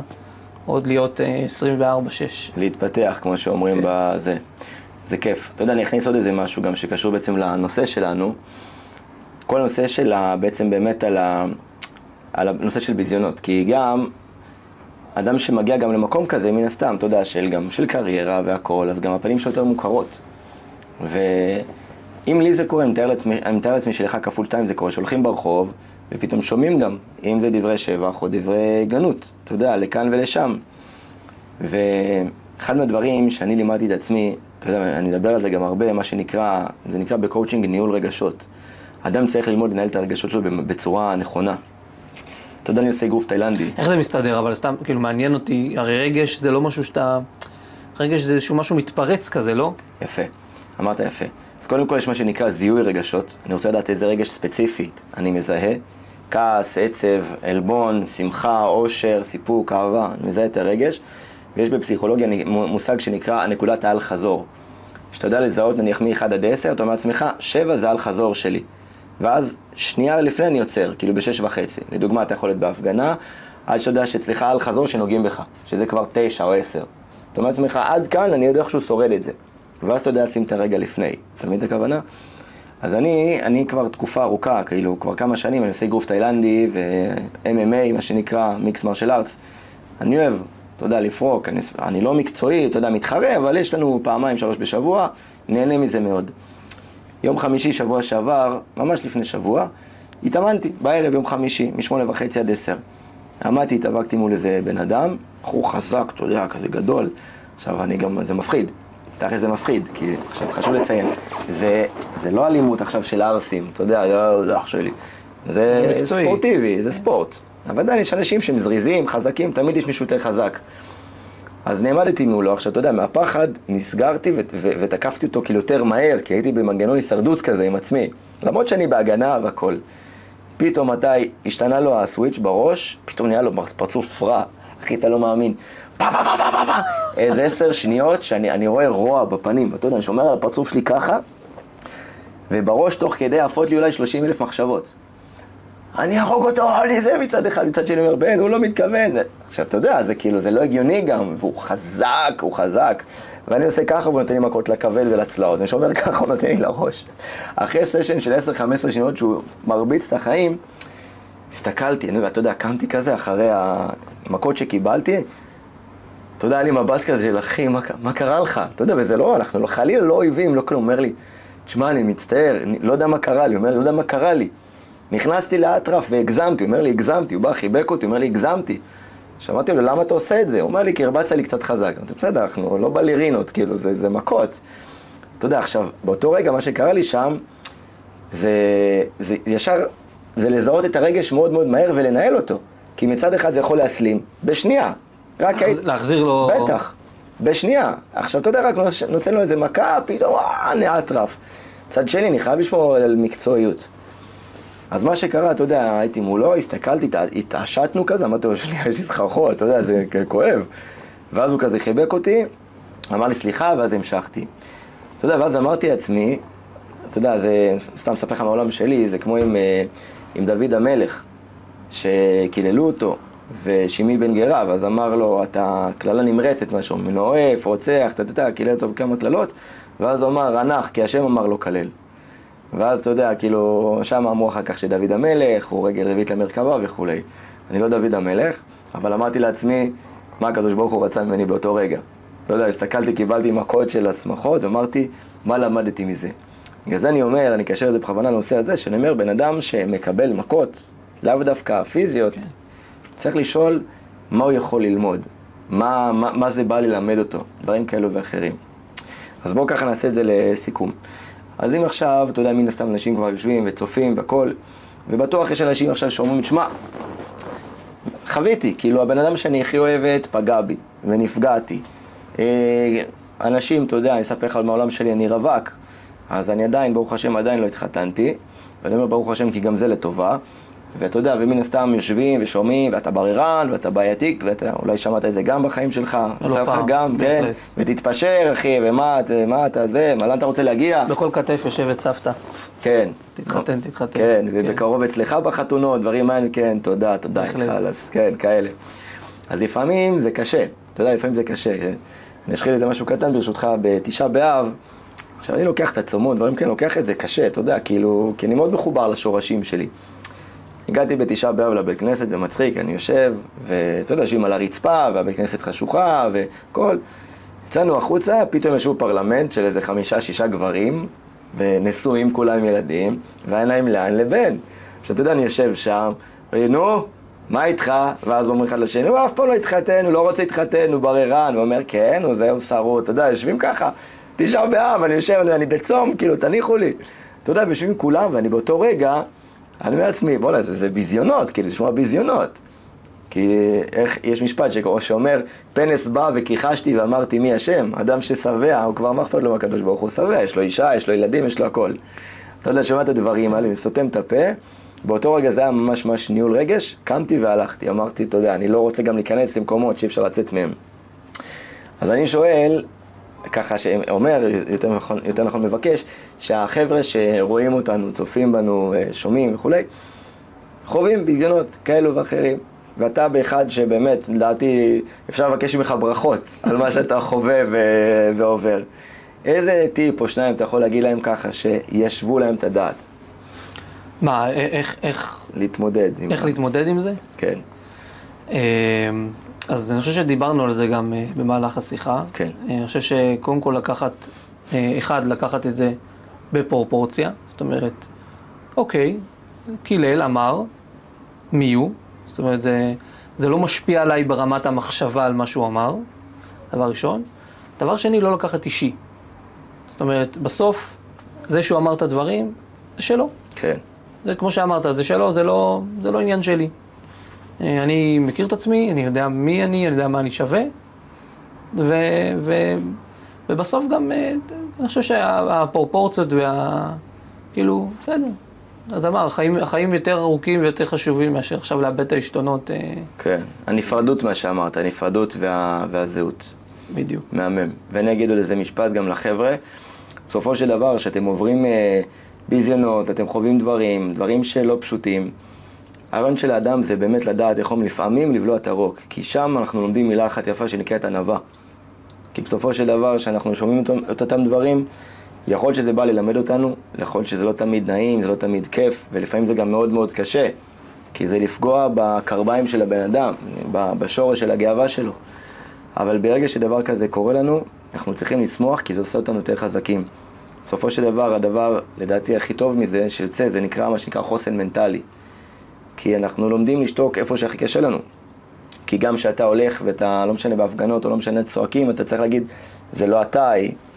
עוד להיות אה, 24-6. להתפתח, כמו שאומרים כן. בזה. זה כיף. אתה יודע, אני אכניס עוד איזה משהו גם שקשור בעצם לנושא שלנו. כל הנושא של ה... בעצם באמת על, ה, על הנושא של ביזיונות. כי גם אדם שמגיע גם למקום כזה, מן הסתם, אתה יודע, של גם של קריירה והכל, אז גם הפנים שלו יותר מוכרות. ואם לי זה קורה, אני מתאר לעצמי, אני מתאר לעצמי שלך כפול שתיים זה קורה, שהולכים ברחוב, ופתאום שומעים גם, אם זה דברי שבח או דברי גנות, אתה יודע, לכאן ולשם. ואחד מהדברים שאני לימדתי את עצמי, אתה יודע, אני מדבר על זה גם הרבה, מה שנקרא, זה נקרא בקואוצ'ינג ניהול רגשות. אדם צריך ללמוד לנהל את הרגשות שלו בצורה נכונה. אתה יודע, אני עושה אגרוף תאילנדי. איך זה מסתדר? אבל סתם, כאילו, מעניין אותי, הרי רגש זה לא משהו שאתה... רגש זה איזשהו משהו מתפרץ כזה, לא? יפה, אמרת יפה. אז קודם כל יש מה שנקרא זיהוי רגשות. אני רוצה לדעת איזה רגש ספציפית אני מזהה. כעס, עצב, עלבון, שמחה, אושר, סיפוק, אהבה. אני מזהה את הרגש. ויש בפסיכולוגיה מושג שנקרא נקודת האל-חזור. כשאתה יודע לזהות נניח מ-1 עד 10, אתה אומר לעצמך, 7 זה אל חזור שלי. ואז שנייה לפני אני עוצר, כאילו בשש וחצי. לדוגמה, אתה יכול להיות בהפגנה, עד שאתה יודע שאצלך אל חזור שנוגעים בך, שזה כבר 9 או 10. אתה אומר לעצמך, עד כאן אני יודע איך שהוא שורד את זה. ואז אתה יודע לשים את הרגע לפני. אתה מבין את הכוונה? אז אני, אני כבר תקופה ארוכה, כאילו, כבר כמה שנים, אני עושה אגרוף תאילנדי ו-MMA, מה שנקרא מיקס מרשל ארטס. אני אוהב, אתה יודע, לפרוק, אני, אני לא מקצועי, אתה יודע, מתחרה, אבל יש לנו פעמיים, שלוש בשבוע, נהנה מזה מאוד. יום חמישי, שבוע שעבר, ממש לפני שבוע, התאמנתי בערב יום חמישי, משמונה וחצי עד עשר. עמדתי, התאבקתי מול איזה בן אדם, בחור חזק, אתה יודע, כזה גדול. עכשיו, אני גם, זה מפחיד. תכף זה מפחיד, כי עכשיו חשוב לציין, זה, זה לא אלימות עכשיו של ערסים, אתה יודע, "יואו, זה אח שלי. זה מקצועי. ספורטיבי, זה ספורט. אבל עדיין יש אנשים שהם זריזים, חזקים, תמיד יש מישהו יותר חזק. אז נעמדתי מולו, עכשיו אתה יודע, מהפחד נסגרתי ותקפתי אותו כאילו יותר מהר, כי הייתי במנגנון הישרדות כזה עם עצמי. למרות שאני בהגנה והכל. פתאום מתי השתנה לו הסוויץ' בראש, פתאום נהיה לו פרצוף רע. אחי, אתה לא מאמין. פה, פה, פה, פה, פה, פה. איזה עשר שניות שאני אני רואה רוע בפנים. אתה יודע, אני שומר על הפרצוף שלי ככה, ובראש תוך כדי עפות לי אולי 30 אלף מחשבות. אני אהרוג אותו, אני זה מצד אחד, מצד שני אומר, בן, הוא לא מתכוון. עכשיו, אתה יודע, זה כאילו, זה לא הגיוני גם, והוא חזק, הוא חזק. ואני עושה ככה, והוא נותן לי מכות לכבד ולצלעות. ואני שומר ככה, הוא נותן לי לראש. אחרי סשן של 10-15 שניות שהוא מרביץ את החיים, הסתכלתי, אני, אתה יודע, קמתי כזה אחרי המכות שקיבלתי, אתה יודע, היה לי מבט כזה של אחי, מה, מה קרה לך? אתה יודע, וזה לא, אנחנו לא, חלילה לא אויבים, לא כלום. אומר לי, תשמע, אני מצטער, אני לא יודע מה קרה לי. הוא אומר לא יודע מה קרה לי. נכנסתי לאטרף והגזמתי, הוא אומר לי, הגזמתי, הוא בא, חיבק אותי, אומר לי, הגזמתי. שמעתי לו, למה אתה עושה את זה? הוא אומר לי, כי הרבצת לי קצת חזק. אמרתי, בסדר, אנחנו לא בלרינות, כאילו, זה, זה מכות. אתה יודע, עכשיו, באותו רגע, מה שקרה לי שם, זה, זה ישר, זה לזהות את הרגש מאוד מאוד מהר ולנהל אותו. כי מצד אחד זה יכול להסלים, בשנייה. רק. להחזיר לו... בטח, בשנייה. עכשיו, אתה יודע, רק נותן לו איזה מכה, פתאום, אה, נאטרף. מצד שני, אני חייב לשמור על מקצועיות. אז מה שקרה, אתה יודע, הייתי מולו, הסתכלתי, התעשתנו כזה, אמרתי לו, שנייה, יש לי סחרחורת, אתה יודע, זה כואב. ואז הוא כזה חיבק אותי, אמר לי סליחה, ואז המשכתי. אתה יודע, ואז אמרתי לעצמי, אתה יודע, זה, סתם אספר לך מהעולם שלי, זה כמו עם, אה, עם דוד המלך, שקיללו אותו, ושימי בן גרה, ואז אמר לו, אתה קללה נמרצת, משהו, מנואף, רוצח, אתה יודע, קילל אותו בכמה קללות, ואז הוא אמר, הנח, כי השם אמר לו כלל. ואז אתה יודע, כאילו, שם אמרו אחר כך שדוד המלך הוא רגל רביעית למרכבה וכולי. אני לא דוד המלך, אבל אמרתי לעצמי, מה הקדוש ברוך הוא רצה ממני באותו רגע. לא יודע, הסתכלתי, קיבלתי מכות של השמחות, ואמרתי, מה למדתי מזה? בגלל זה אני אומר, אני אקשר את זה בכוונה לנושא הזה, שאני אומר, בן אדם שמקבל מכות, לאו דווקא פיזיות, כן. צריך לשאול מה הוא יכול ללמוד, מה, מה, מה זה בא ללמד אותו, דברים כאלו ואחרים. אז בואו ככה נעשה את זה לסיכום. אז אם עכשיו, אתה יודע, מן הסתם אנשים כבר יושבים וצופים והכל, ובטוח יש אנשים עכשיו שאומרים, תשמע, חוויתי, כאילו הבן אדם שאני הכי אוהבת פגע בי ונפגעתי. אה, אנשים, אתה יודע, אני אספר לך על מהעולם שלי, אני רווק, אז אני עדיין, ברוך השם, עדיין לא התחתנתי, ואני אומר ברוך השם כי גם זה לטובה. ואתה יודע, ומן הסתם יושבים ושומעים, ואתה בררן, ואתה בעייתי, ואתה אולי שמעת את זה גם בחיים שלך, לא פעם, לך גם, כן, ותתפשר, אחי, ומה מה אתה זה, מה לאן אתה רוצה להגיע? בכל כתף יושבת סבתא. כן. תתחתן, תתחתן. כן, כן, ובקרוב אצלך בחתונות, דברים האלה, כן, תודה, תודה, חלאס, כן, כאלה. אז לפעמים זה קשה, אתה יודע, לפעמים זה קשה. אני אשחיל איזה משהו קטן ברשותך, בתשעה באב, עכשיו אני לוקח את הצומות, דברים כאלה, לוקח את זה קשה, אתה יודע, כאילו, כי אני מאוד מחובר לשורשים שלי. הגעתי בתשעה באב לבית כנסת, זה מצחיק, אני יושב, ואתה יודע, יושבים על הרצפה, והבית כנסת חשוכה, והכל. יצאנו החוצה, פתאום ישבו פרלמנט של איזה חמישה, שישה גברים, ונשואים כולם ילדים, ואין להם לאן לבן. עכשיו, אתה יודע, אני יושב שם, נו, מה איתך? ואז אומרים אחד לשני, הוא אף פעם לא התחתן, הוא לא רוצה להתחתן, הוא בררן. הוא אומר, כן, הוא זהו שרו, אתה יודע, יושבים ככה, תשעה באב, אני יושב, אני בצום, כאילו, תניחו לי. אתה יודע, יושבים כולם, ואני באותו רגע, אני אומר לעצמי, בוא'נה, זה, זה ביזיונות, כאילו, לשמוע ביזיונות. כי איך, יש משפט שאומר, פנס בא וכיחשתי ואמרתי מי השם. אדם ששבע, הוא כבר מה אכפת לו מהקדוש ברוך הוא שבע, יש לו אישה, יש לו ילדים, יש לו הכל. אתה יודע, שומע את הדברים האלה, אני סותם את הפה, באותו רגע זה היה ממש ממש ניהול רגש, קמתי והלכתי, אמרתי, אתה יודע, אני לא רוצה גם להיכנס למקומות שאי אפשר לצאת מהם. אז אני שואל, ככה שאומר, יותר נכון, יותר נכון מבקש, שהחבר'ה שרואים אותנו, צופים בנו, אה, שומעים וכולי, חווים ביזיונות כאלו ואחרים. ואתה באחד שבאמת, לדעתי, אפשר לבקש ממך ברכות על מה שאתה חווה ו- ועובר. איזה טיפ או שניים אתה יכול להגיד להם ככה, שישבו להם את הדעת? מה, איך... איך להתמודד. איך להתמודד עם זה? כן. אז אני חושב שדיברנו על זה גם אה, במהלך השיחה. כן. אה, אני חושב שקודם כל לקחת, אה, אחד, לקחת את זה בפרופורציה, זאת אומרת, אוקיי, קילל, אמר, מי הוא? זאת אומרת, זה, זה לא משפיע עליי ברמת המחשבה על מה שהוא אמר, דבר ראשון. דבר שני, לא לקחת אישי. זאת אומרת, בסוף, זה שהוא אמר את הדברים, זה שלו. כן. זה כמו שאמרת, זה שלו, זה לא, זה לא עניין שלי. אה, אני מכיר את עצמי, אני יודע מי אני, אני יודע מה אני שווה, ו, ו, ובסוף גם, אה, אני חושב שהפרופורציות וה... כאילו, בסדר, אז אמר, החיים, החיים יותר ארוכים ויותר חשובים מאשר עכשיו לאבד את העשתונות. אה, כן, הנפרדות, מה שאמרת, הנפרדות וה, והזהות. בדיוק. מהמם. ואני אגיד עוד איזה משפט גם לחבר'ה. בסופו של דבר, כשאתם עוברים אה, ביזיונות, אתם חווים דברים, דברים שלא פשוטים, הרעיון של האדם זה באמת לדעת איך אומרים לפעמים לבלוע את הרוק. כי שם אנחנו לומדים מילה אחת יפה שנקראת ענווה. כי בסופו של דבר, כשאנחנו שומעים את, אותם דברים, יכול שזה בא ללמד אותנו, יכול שזה לא תמיד נעים, זה לא תמיד כיף, ולפעמים זה גם מאוד מאוד קשה. כי זה לפגוע בקרביים של הבן אדם, בשורש של הגאווה שלו. אבל ברגע שדבר כזה קורה לנו, אנחנו צריכים לשמוח כי זה עושה אותנו יותר חזקים. בסופו של דבר, הדבר, לדעתי, הכי טוב מזה, של צא, זה נקרא מה שנקרא חוסן מנטלי. כי אנחנו לומדים לשתוק איפה שהכי קשה לנו. כי גם כשאתה הולך ואתה, לא משנה בהפגנות או לא משנה צועקים, אתה צריך להגיד, זה לא אתה,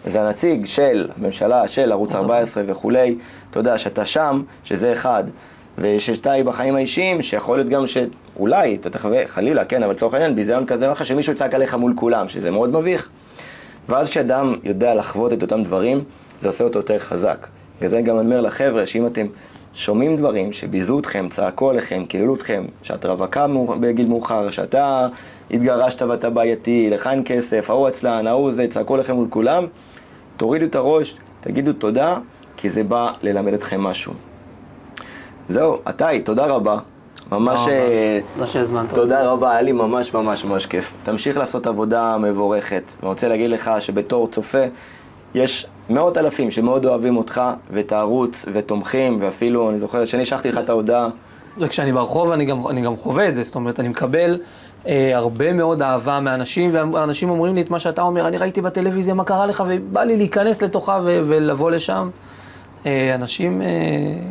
זה הנציג של הממשלה, של ערוץ 14 וכולי. אתה יודע, שאתה שם, שזה אחד. ושאתה בחיים האישיים, שיכול להיות גם שאולי, אתה תחווה, חלילה, כן, אבל לצורך העניין, ביזיון כזה או אחר, שמישהו יצעק עליך מול כולם, שזה מאוד מביך. ואז כשאדם יודע לחוות את אותם דברים, זה עושה אותו יותר חזק. בגלל זה אני גם אומר לחבר'ה, שאם אתם שומעים דברים שביזו אתכם, צעקו עליכם, קיללו אתכם, שאת רווקה בגיל מאוחר, שאתה התגרשת ואתה בעייתי, לך אין כסף, ההוא עצלן, ההוא זה, צעקו עליכם מול כולם, תורידו את הראש, תגידו תודה, כי זה בא ללמד אתכם משהו. זהו, עטאי, תודה רבה. ממש... תודה שהזמנת. תודה רבה, היה לי ממש ממש ממש כיף. תמשיך לעשות עבודה מבורכת. אני רוצה להגיד לך שבתור צופה, יש מאות אלפים שמאוד אוהבים אותך, ואת הערוץ, ותומכים, ואפילו, אני זוכר שאני שלחתי לך את ההודעה. וכשאני ברחוב אני גם, אני גם חווה את זה, זאת אומרת, אני מקבל אה, הרבה מאוד אהבה מאנשים, ואנשים אומרים לי את מה שאתה אומר, אני ראיתי בטלוויזיה מה קרה לך, ובא לי להיכנס לתוכה ו- ולבוא לשם. אה, אנשים, אה,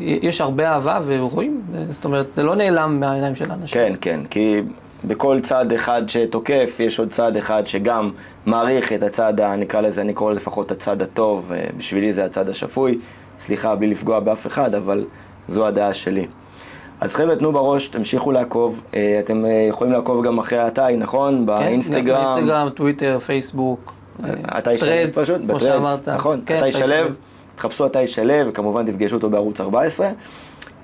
יש הרבה אהבה ורואים, זאת אומרת, זה לא נעלם מהעיניים של האנשים. כן, כן, כי בכל צד אחד שתוקף, יש עוד צד אחד שגם מעריך את הצד, נקרא לזה, אני קורא לפחות הצד הטוב, אה, בשבילי זה הצד השפוי. סליחה, בלי לפגוע באף אחד, אבל זו הדעה שלי. אז חבר'ה, תנו בראש, תמשיכו לעקוב. אתם יכולים לעקוב גם אחרי התאי, נכון? כן, באינסטגרם. באינסטגרם, טוויטר, פייסבוק. עתי שליו פשוט, ב Threads, נכון, כן, עתי שליו. תחפשו את האיש שלו, וכמובן תפגשו אותו בערוץ 14.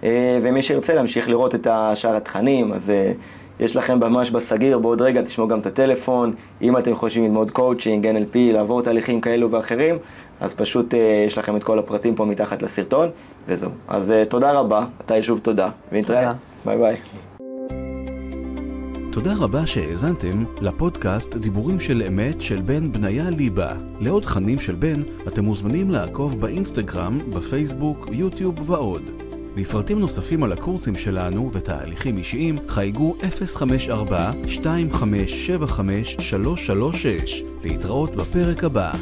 אה, ומי שירצה להמשיך לראות את שאר התכנים, אז אה, יש לכם ממש בסגיר, בעוד רגע תשמעו גם את הטלפון. אם אתם חושבים ללמוד coaching, NLP, לעבור תהליכים כאלו ואחרים, אז פשוט אה, יש לכם את כל הפרטים פה מתחת לסרטון, וזהו. אז תודה רבה, עתי שוב תודה, ונתראה. ביי ביי. תודה רבה שהאזנתם לפודקאסט דיבורים של אמת של בן בניה ליבה. לעוד תכנים של בן אתם מוזמנים לעקוב באינסטגרם, בפייסבוק, יוטיוב ועוד. לפרטים נוספים על הקורסים שלנו ותהליכים אישיים חייגו 054-2575-336 להתראות בפרק הבא.